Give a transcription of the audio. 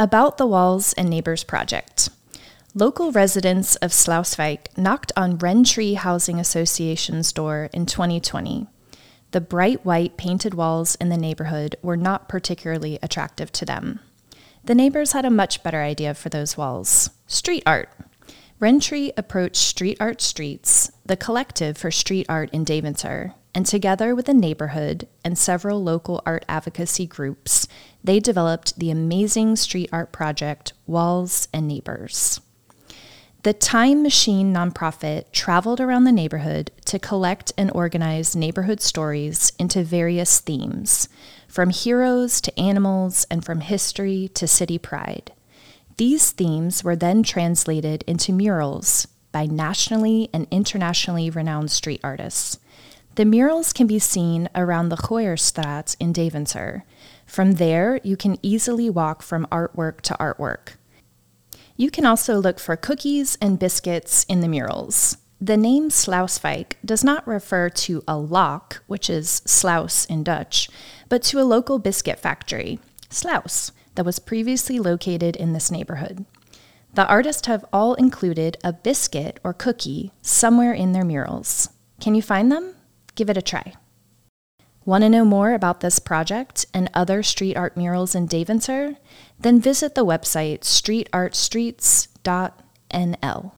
About the Walls and Neighbors Project. Local residents of Sluiswijk knocked on Rentree Housing Association's door in 2020. The bright white painted walls in the neighborhood were not particularly attractive to them. The neighbors had a much better idea for those walls street art. Rentree approached Street Art Streets, the collective for street art in Deventer, and together with the neighborhood and several local art advocacy groups, they developed the amazing street art project Walls and Neighbors. The Time Machine nonprofit traveled around the neighborhood to collect and organize neighborhood stories into various themes, from heroes to animals and from history to city pride. These themes were then translated into murals by nationally and internationally renowned street artists. The murals can be seen around the Gooierstraat in Deventer. From there, you can easily walk from artwork to artwork. You can also look for cookies and biscuits in the murals. The name Sluiswijk does not refer to a lock, which is sluis in Dutch, but to a local biscuit factory, Slaus, that was previously located in this neighborhood. The artists have all included a biscuit or cookie somewhere in their murals. Can you find them? Give it a try. Want to know more about this project and other street art murals in Deventer? Then visit the website streetartstreets.nl.